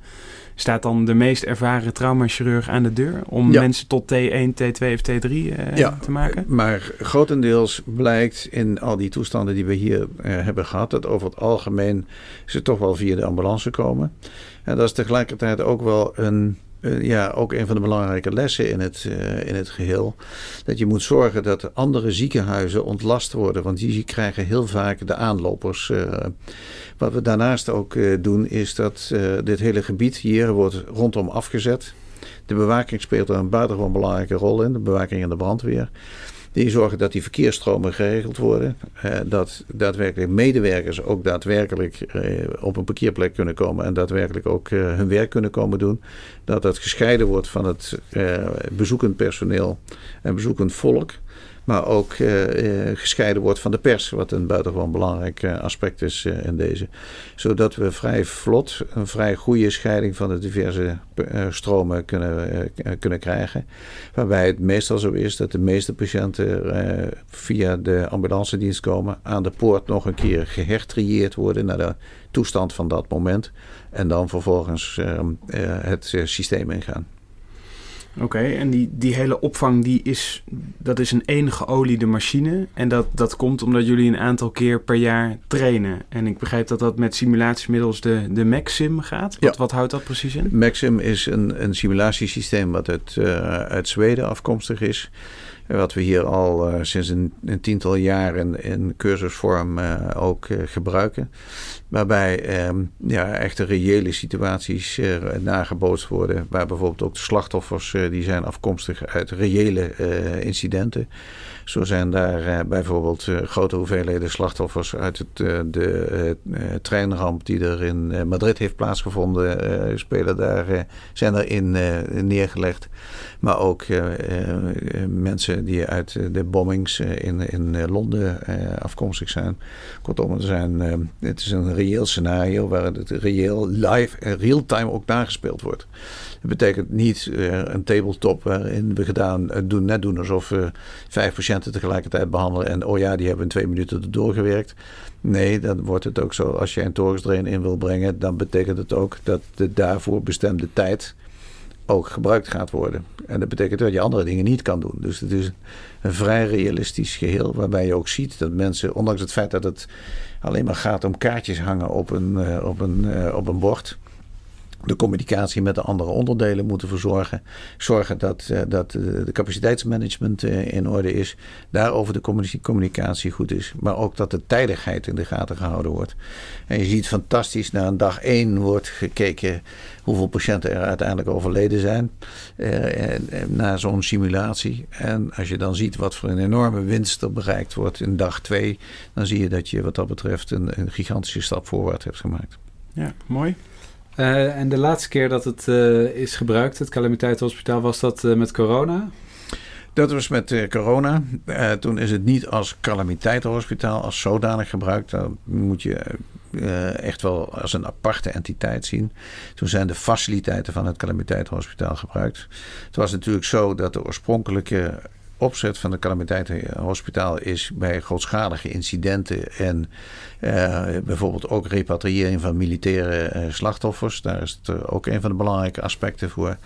Staat dan de meest ervaren traumachirurg aan de deur om Ja. mensen tot T1, T2 of T3 eh, Ja. te maken? Maar grotendeels blijkt in al die toestanden die we hier eh, hebben gehad, dat over het algemeen ze toch wel via de ambulance komen. En dat is tegelijkertijd ook wel een, eh, ja, ook een van de belangrijke lessen in het, eh, in het geheel. Dat je moet zorgen dat andere ziekenhuizen ontlast worden, want die krijgen heel vaak de aanlopers. eh. wat we daarnaast ook doen, is dat dit hele gebied hier wordt rondom afgezet. De bewaking speelt er een buitengewoon belangrijke rol in, de bewaking en de brandweer. Die zorgen dat die verkeersstromen geregeld worden. eh, dat daadwerkelijk medewerkers ook daadwerkelijk eh, op een parkeerplek kunnen komen. En daadwerkelijk ook eh, hun werk kunnen komen doen. Dat dat gescheiden wordt van het bezoekend personeel en bezoekend volk. Maar ook eh, eh, gescheiden wordt van de pers, wat een buitengewoon belangrijk eh, aspect is in deze. Zodat we vrij vlot een vrij goede scheiding van de diverse stromen kunnen, kunnen krijgen. Waarbij het meestal zo is dat de meeste patiënten via de ambulancedienst komen, aan de poort nog een keer gehertrieerd worden naar de toestand van dat moment. En dan vervolgens eh, eh, het systeem ingaan. Oké, en die, die hele opvang, die is, dat is een enige geoliede machine. En dat, dat komt omdat jullie een aantal keer per jaar trainen. En ik begrijp dat dat met simulatiemiddels de, de Maxim gaat. Wat, Ja. wat houdt dat precies in? Maxim is een, een simulatiesysteem wat uit, eh, uit Zweden afkomstig is. Wat we hier al eh, sinds een, een tiental jaren in cursusvorm eh, ook eh, gebruiken. Waarbij ehm, ja, echte reële situaties nagebootst worden. Waar bijvoorbeeld ook de slachtoffers die zijn afkomstig uit reële incidenten. Zo zijn daar bijvoorbeeld grote hoeveelheden slachtoffers uit het, de treinramp die er in Madrid heeft plaatsgevonden, spelen daar, zijn eh, neergelegd. Maar ook mensen die uit eh, de bombings eh, in, in eh, Londen afkomstig zijn. Kortom, er zijn, het is een reëel scenario waar het reëel live en real-time ook nagespeeld wordt. Dat betekent niet een tabletop waarin we gedaan, doen, net doen alsof we vijf patiënten tegelijkertijd behandelen. En oh ja, die hebben in twee minuten erdoor gewerkt. Nee, dan wordt het ook zo. Als je een torensdrain in wil brengen, dan betekent het ook dat de daarvoor bestemde tijd ook gebruikt gaat worden. En dat betekent dat je andere dingen niet kan doen. Dus het is een vrij realistisch geheel waarbij je ook ziet dat mensen, ondanks het feit dat het alleen maar gaat om kaartjes hangen op een, eh, op een, eh, op een bord, de communicatie met de andere onderdelen moeten verzorgen. Zorgen dat, eh, dat eh, de capaciteitsmanagement eh, in orde is. Daarover de communicatie- goed is. Maar ook dat de tijdigheid in de gaten gehouden wordt. En je ziet fantastisch, na een dag één wordt gekeken hoeveel patiënten er uiteindelijk overleden zijn. na zo'n simulatie. En als je dan ziet wat voor een enorme winst er bereikt wordt in dag twee. Dan zie je dat je wat dat betreft een, een gigantische stap voorwaarts hebt gemaakt. Ja, mooi. Eh, en de laatste keer dat het eh, is gebruikt, het calamiteitenhospitaal, was dat eh, met corona? Dat was met corona. Toen is het niet als calamiteitenhospitaal als zodanig gebruikt. Dat moet je echt wel als een aparte entiteit zien. Toen zijn de faciliteiten van het calamiteitenhospitaal gebruikt. Het was natuurlijk zo dat de oorspronkelijke opzet van het calamiteitenhospitaal is bij grootschalige incidenten en eh, bijvoorbeeld ook repatriëring van militaire eh, slachtoffers. Daar is het eh, ook een van de belangrijke aspecten voor.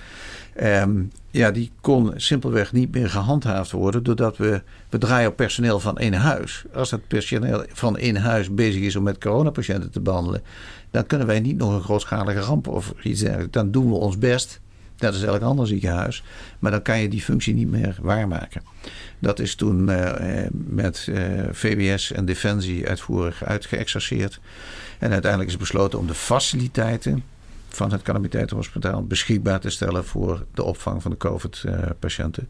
Ehm, ja, die kon simpelweg niet meer gehandhaafd worden doordat we, we draaien op personeel van één huis. Als het personeel van één huis bezig is om met coronapatiënten te behandelen, dan kunnen wij niet nog een grootschalige ramp of iets dergelijks. Dan doen we ons best. Dat is elk ander ziekenhuis. Maar dan kan je die functie niet meer waarmaken. Dat is toen eh, met eh, VWS en Defensie uitvoerig uitgeëxerceerd. En uiteindelijk is besloten om de faciliteiten van het calamiteitenhospitaal beschikbaar te stellen voor de opvang van de COVID-patiënten.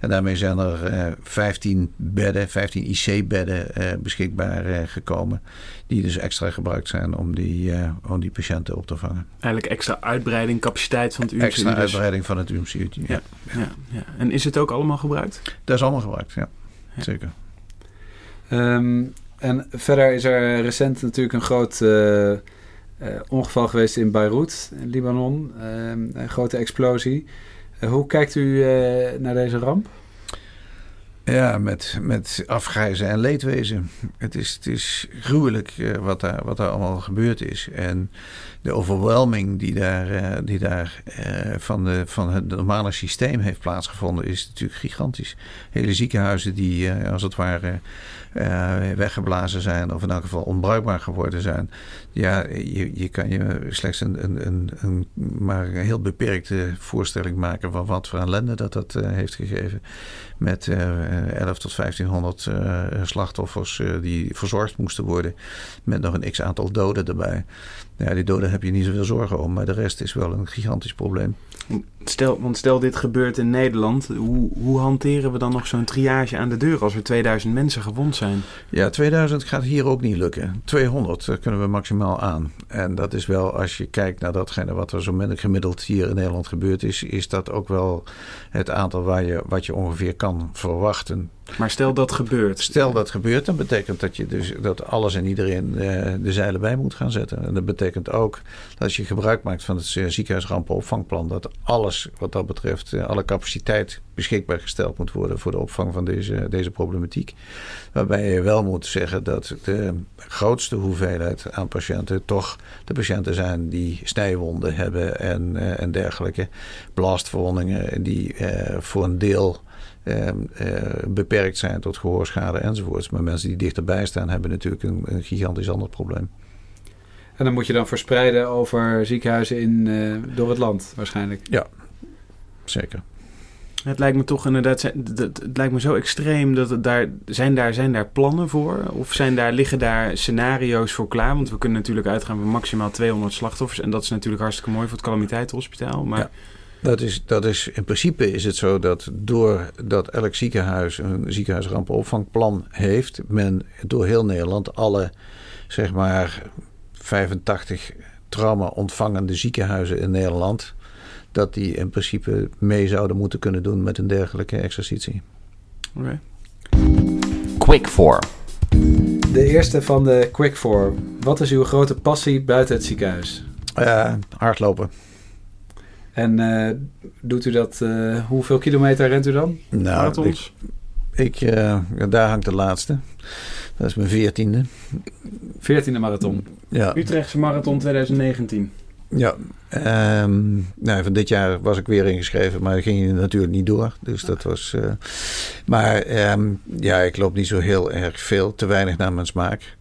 En daarmee zijn er eh, 15 bedden, 15 IC-bedden eh, beschikbaar eh, gekomen. Die dus extra gebruikt zijn om die, eh, om die patiënten op te vangen. Eigenlijk extra uitbreiding, capaciteit van het UMCU. Extra dus. uitbreiding van het UMCU. Ja. Ja. Ja, ja. En is het ook allemaal gebruikt? Dat is allemaal gebruikt, ja. Ja. Zeker. Ehm, en verder is er recent natuurlijk een groot eh, ongeval geweest in Beirut, in Libanon. een grote explosie. hoe kijkt u naar deze ramp? Ja, met, met afgrijzen en leedwezen. Het is, het is gruwelijk wat, daar, wat daar allemaal gebeurd is. En de overwhelming die daar, uh, die daar uh, van, de, van het normale systeem heeft plaatsgevonden, is natuurlijk gigantisch. Hele ziekenhuizen die als het ware weggeblazen zijn, of in elk geval onbruikbaar geworden zijn. Ja, je, je kan je slechts een, een, een, een maar een heel beperkte voorstelling maken van wat voor ellende dat dat heeft gegeven. Met 11 tot 1500 slachtoffers die verzorgd moesten worden, met nog een x aantal doden erbij. Ja, die doden heb je niet zoveel zorgen om, maar de rest is wel een gigantisch probleem. Stel, want stel dit gebeurt in Nederland, hoe, hoe hanteren we dan nog zo'n triage aan de deur als er 2000 mensen gewond zijn? Ja, 2000 gaat hier ook niet lukken. 200 eh, kunnen we maximaal aan. En dat is wel, als je kijkt naar datgene wat er zo gemiddeld hier in Nederland gebeurd is, is dat ook wel het aantal waar je, wat je ongeveer kan verwachten. Maar stel dat gebeurt. Stel dat gebeurt, dan betekent dat je dus dat alles en iedereen eh, de zeilen bij moet gaan zetten. En dat betekent ook dat als je gebruik maakt van het eh, ziekenhuisrampenopvangplan, dat alles wat dat betreft, eh, alle capaciteit beschikbaar gesteld moet worden voor de opvang van deze, deze problematiek. Waarbij je wel moet zeggen dat de grootste hoeveelheid aan patiënten toch de patiënten zijn die snijwonden hebben en, en dergelijke. Blastverwondingen die voor een deel Ehm, eh, beperkt zijn tot gehoorschade enzovoorts. Maar mensen die dichterbij staan hebben natuurlijk een, een gigantisch ander probleem. En dan moet je dan verspreiden over ziekenhuizen in, uh, door het land waarschijnlijk. Ja, zeker. Het lijkt me toch inderdaad, het lijkt me zo extreem dat het daar, zijn daar, zijn daar plannen voor? Of zijn daar, liggen daar scenario's voor klaar? Want we kunnen natuurlijk uitgaan van maximaal 200 slachtoffers. En dat is natuurlijk hartstikke mooi voor het calamiteitenhospitaal. Maar ja. Dat is, dat is, in principe is het zo dat doordat elk ziekenhuis een ziekenhuisrampenopvangplan heeft, men door heel Nederland alle zeg maar 85 trauma ontvangende ziekenhuizen in Nederland, dat die in principe mee zouden moeten kunnen doen met een dergelijke exercitie. Oké. Quick 4. De eerste van de Quick 4. Wat is uw grote passie buiten het ziekenhuis? Uh, hardlopen. En uh, doet u dat, uh, hoeveel kilometer rent u dan? Nou? Ik, ik uh, daar hangt de laatste. Dat is mijn veertiende. Veertiende marathon? Ja. Utrechtse marathon 2019. Ja, um, nou, van dit jaar was ik weer ingeschreven, maar ging natuurlijk niet door. Dus dat was. Uh, maar um, ja, ik loop niet zo heel erg veel, te weinig naar mijn smaak.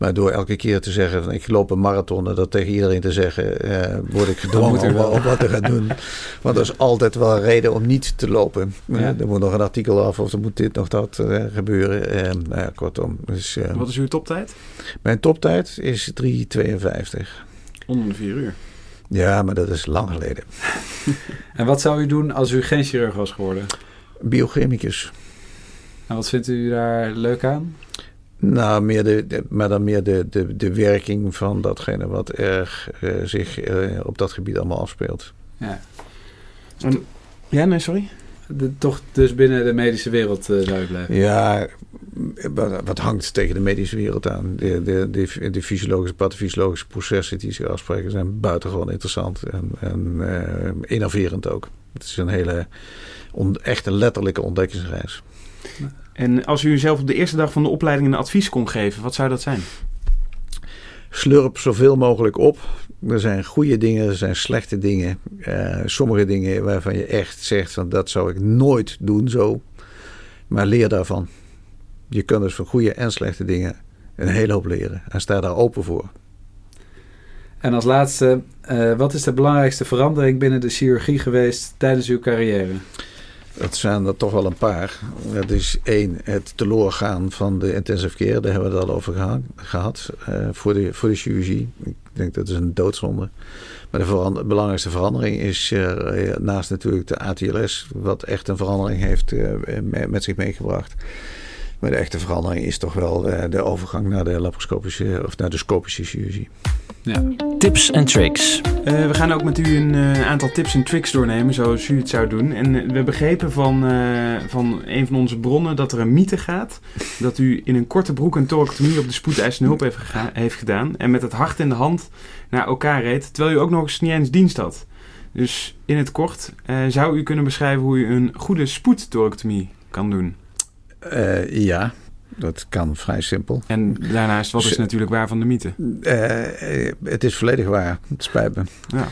Maar door elke keer te zeggen, ik loop een marathon en dat tegen iedereen te zeggen, eh, word ik gedwongen om, om, wat te gaan doen. Want er is altijd wel een reden om niet te lopen. Ja. Er moet nog een artikel af of er moet dit nog dat uh, gebeuren. Uh, nou ja, kortom. Dus, wat is uw toptijd? Mijn toptijd is 3,52. Onder de 4 uur. Ja, maar dat is lang geleden. en wat zou u doen als u geen chirurg was geworden? Biochemicus. En wat vindt u daar leuk aan? Nou, meer de, maar dan meer de, de, de werking van datgene wat er uh, zich uh, op dat gebied allemaal afspeelt. Ja, en, ja nee, sorry? De, toch dus binnen de medische wereld uh, zou je blijven? Ja, wat hangt tegen de medische wereld aan? De, de, de, de fysiologische, pathofysiologische processen die zich afspreken zijn buitengewoon interessant en, en innoverend ook. Het is een hele, on, echt een letterlijke ontdekkingsreis. En als u zelf op de eerste dag van de opleiding een advies kon geven, wat zou dat zijn? Slurp zoveel mogelijk op. Er zijn goede dingen, er zijn slechte dingen. Uh, sommige dingen waarvan je echt zegt van dat zou ik nooit doen zo. Maar leer daarvan. Je kunt dus van goede en slechte dingen een hele hoop leren. En sta daar open voor. En als laatste, uh, wat is de belangrijkste verandering binnen de chirurgie geweest tijdens uw carrière? Dat zijn er toch wel een paar. Dat is één, het teloorgaan van de intensive care. Daar hebben we het al over gehad. Uh, voor, de, voor de chirurgie. Ik denk dat is een doodzonde. Maar de belangrijkste verandering is uh, naast natuurlijk de ATLS. Wat echt een verandering heeft met zich meegebracht. Maar de echte verandering is toch wel de overgang naar de laparoscopische of naar de scopische chirurgie. Ja. Tips en tricks. Uh, we gaan ook met u een uh, aantal tips en tricks doornemen, zoals u het zou doen. En uh, we begrepen van, van een van onze bronnen dat er een mythe gaat. Dat u in een korte broek een thoracotomie op de spoedeisende hulp heeft, heeft, gedaan. En met het hart in de hand naar elkaar reed, terwijl u ook nog eens niet eens dienst had. Dus in het kort, zou u kunnen beschrijven hoe u een goede spoedthoracotomie kan doen? Ja, dat kan vrij simpel. En daarnaast, wat is natuurlijk waar van de mythe? Uh, het is volledig waar. Het spijt me. Ja.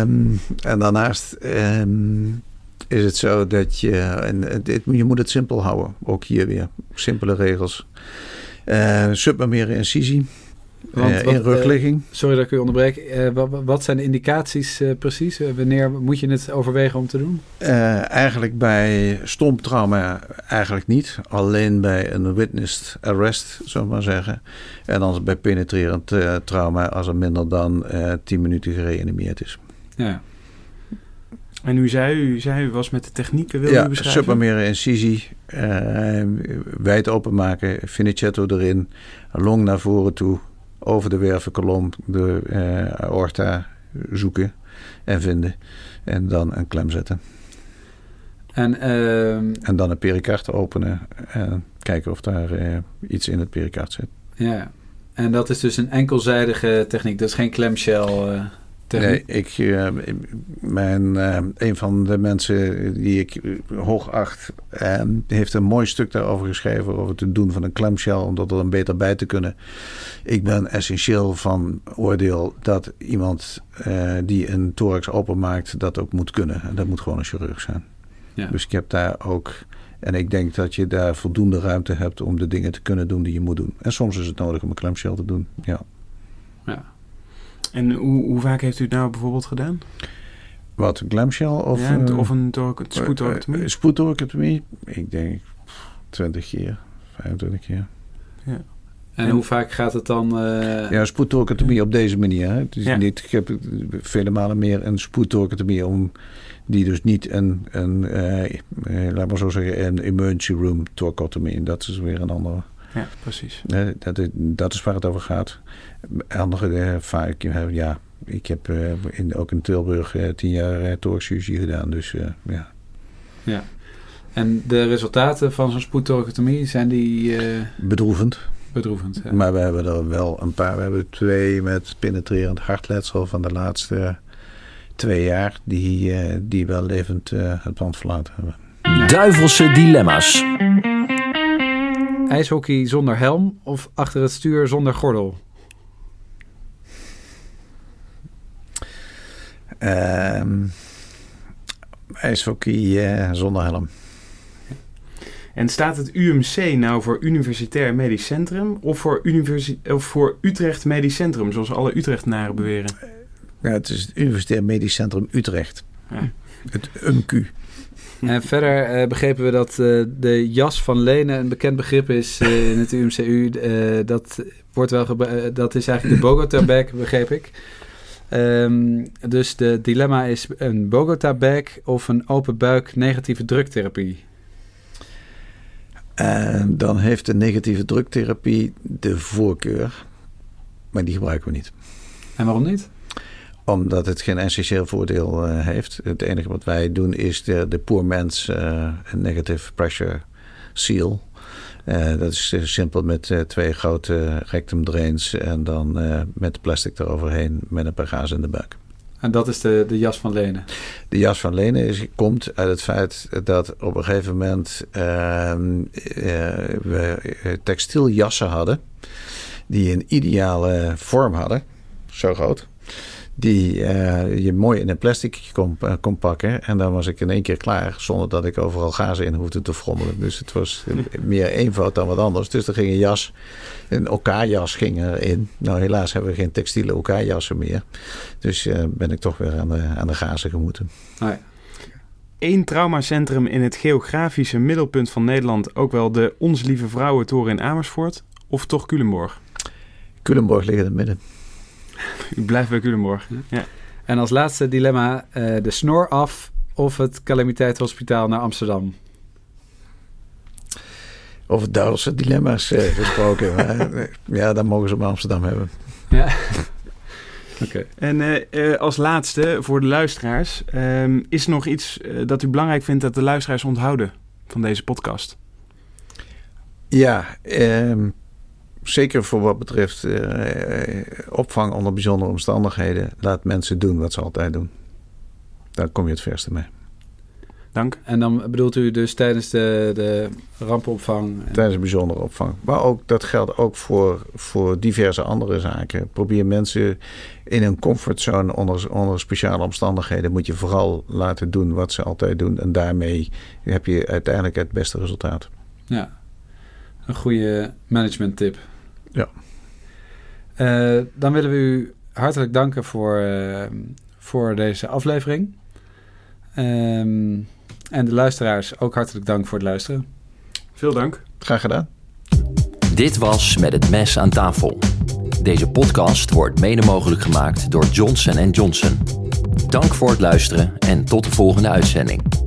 Um, en daarnaast um, is het zo dat je... En je moet het simpel houden. Ook hier weer. Simpele regels. Uh, incisie. Want, uh, in rugligging. Uh, sorry dat ik u onderbreek. Uh, wat, wat, zijn de indicaties precies? wanneer moet je het overwegen om te doen? eigenlijk bij stomptrauma eigenlijk niet. Alleen bij een witnessed arrest, zullen we maar zeggen. En dan bij penetrerend trauma als er minder dan 10 minuten gereanimeerd is. Ja. En u zei, u zei, u was met de technieken, wil ja, u beschrijven? submammere incisie, wijd openmaken, finicetto erin, long naar voren toe, over de wervelkolom de uh, aorta zoeken en vinden. En dan een klem zetten. En, uh, en dan een pericard openen en kijken of daar uh, iets in het pericard zit. Ja, en dat is dus een enkelzijdige techniek, dat is geen clamshell. Nee, ik, uh, mijn, uh, een van de mensen die ik hoog acht, uh, heeft een mooi stuk daarover geschreven. Over het doen van een clamshell, om dat er dan beter bij te kunnen. Ik ben essentieel van oordeel dat iemand die een thorax openmaakt, dat ook moet kunnen. En dat moet gewoon een chirurg zijn. Ja. Dus ik heb daar ook. En ik denk dat je daar voldoende ruimte hebt om de dingen te kunnen doen die je moet doen. En soms is het nodig om een clamshell te doen. Ja. ja. En hoe, hoe vaak heeft u het nou bijvoorbeeld gedaan? Wat, een clamshell? Of, ja, uh, of een? Uh, spoedtoractomie? Ik denk 20 keer, 25 keer. Ja. En, en, hoe vaak gaat het dan? Uh... Ja, spoedtoractomie op deze manier. Hè. Ja. niet, ik heb vele malen meer een spoedtoractomie om die dus niet een, een uh, laat maar zo zeggen, een emergency room thoracotomie. Dat is weer een andere. Ja, precies. dat, is, dat is waar het over gaat. Andere uh, vaak, ja, ik heb uh, in, ook in Tilburg uh, tien jaar uh, gedaan, dus ja. Ja. En de resultaten van zo'n spoedtoracotomie, zijn die... Bedroevend. Bedroevend, ja. Maar we hebben er wel een paar. We hebben twee met penetrerend hartletsel van de laatste twee jaar... die, die wel levend het pand verlaten hebben. Duivelse dilemma's. IJshockey zonder helm of achter het stuur zonder gordel? IJshockey uh, zonder helm. En staat het UMC nou voor Universitair Medisch Centrum of voor, Universi of voor Utrecht Medisch Centrum, zoals alle Utrechtenaren beweren? Ja, het is het Universitair Medisch Centrum Utrecht. Ja. Het UMQ. En verder uh, begrepen we dat uh, de jas van Lenen een bekend begrip is uh, in het UMCU. dat, wordt wel dat is eigenlijk de Bogota-bag, begreep ik. Um, dus de dilemma is een Bogota-bag of een open buik negatieve druktherapie. dan heeft de negatieve druktherapie de voorkeur, maar die gebruiken we niet. En waarom niet? Omdat het geen essentieel voordeel uh, heeft. Het enige wat wij doen is de, de poor man's uh, negative pressure seal. Uh, dat is simpel met twee grote rectum drains en dan met plastic eroverheen met een paar in de buik. En dat is de, de jas van Lenen? De jas van Lenen is, komt uit het feit dat op een gegeven moment ehm, we textieljassen hadden. Die een ideale vorm hadden, zo groot die uh, je mooi in een plastic kon, uh, kon, pakken. En dan was ik in één keer klaar, zonder dat ik overal gazen in hoefde te frommelen. Dus het was meer eenvoud dan wat anders. Dus er ging een jas, een OK-jas ging erin. Nou, helaas hebben we geen textiele OK-jassen meer. Dus uh, ben ik toch weer aan de, aan de gazen gemoeten. Oh ja. Eén traumacentrum in het geografische middelpunt van Nederland, ook wel de Ons Lieve Vrouwentoren in Amersfoort, of toch Culemborg? Culemborg ligt in het midden. U blijft bij Culemborg. Ja. En als laatste dilemma, uh, de snor af of het calamiteitshospitaal naar Amsterdam? over Duitse dilemma's uh, gesproken. maar, ja, dan mogen ze hem Amsterdam hebben. Ja. Oké. En uh, als laatste voor de luisteraars, um, is er nog iets dat u belangrijk vindt dat de luisteraars onthouden van deze podcast? Ja, um, zeker voor wat betreft opvang onder bijzondere omstandigheden, laat mensen doen wat ze altijd doen. Daar kom je het verste mee. Dank. En dan bedoelt u dus tijdens de, de rampenopvang? Tijdens de bijzondere opvang. Maar ook, dat geldt ook voor, voor diverse andere zaken. Probeer mensen in een comfortzone onder, onder speciale omstandigheden... moet je vooral laten doen wat ze altijd doen. En daarmee heb je uiteindelijk het beste resultaat. Ja, een goede management tip. Ja. Uh, dan willen we u hartelijk danken voor, uh, voor deze aflevering. Um, en de luisteraars ook hartelijk dank voor het luisteren. Veel dank. Graag gedaan. Dit was Met het Mes aan tafel. Deze podcast wordt mede mogelijk gemaakt door Johnson Johnson. Dank voor het luisteren en tot de volgende uitzending.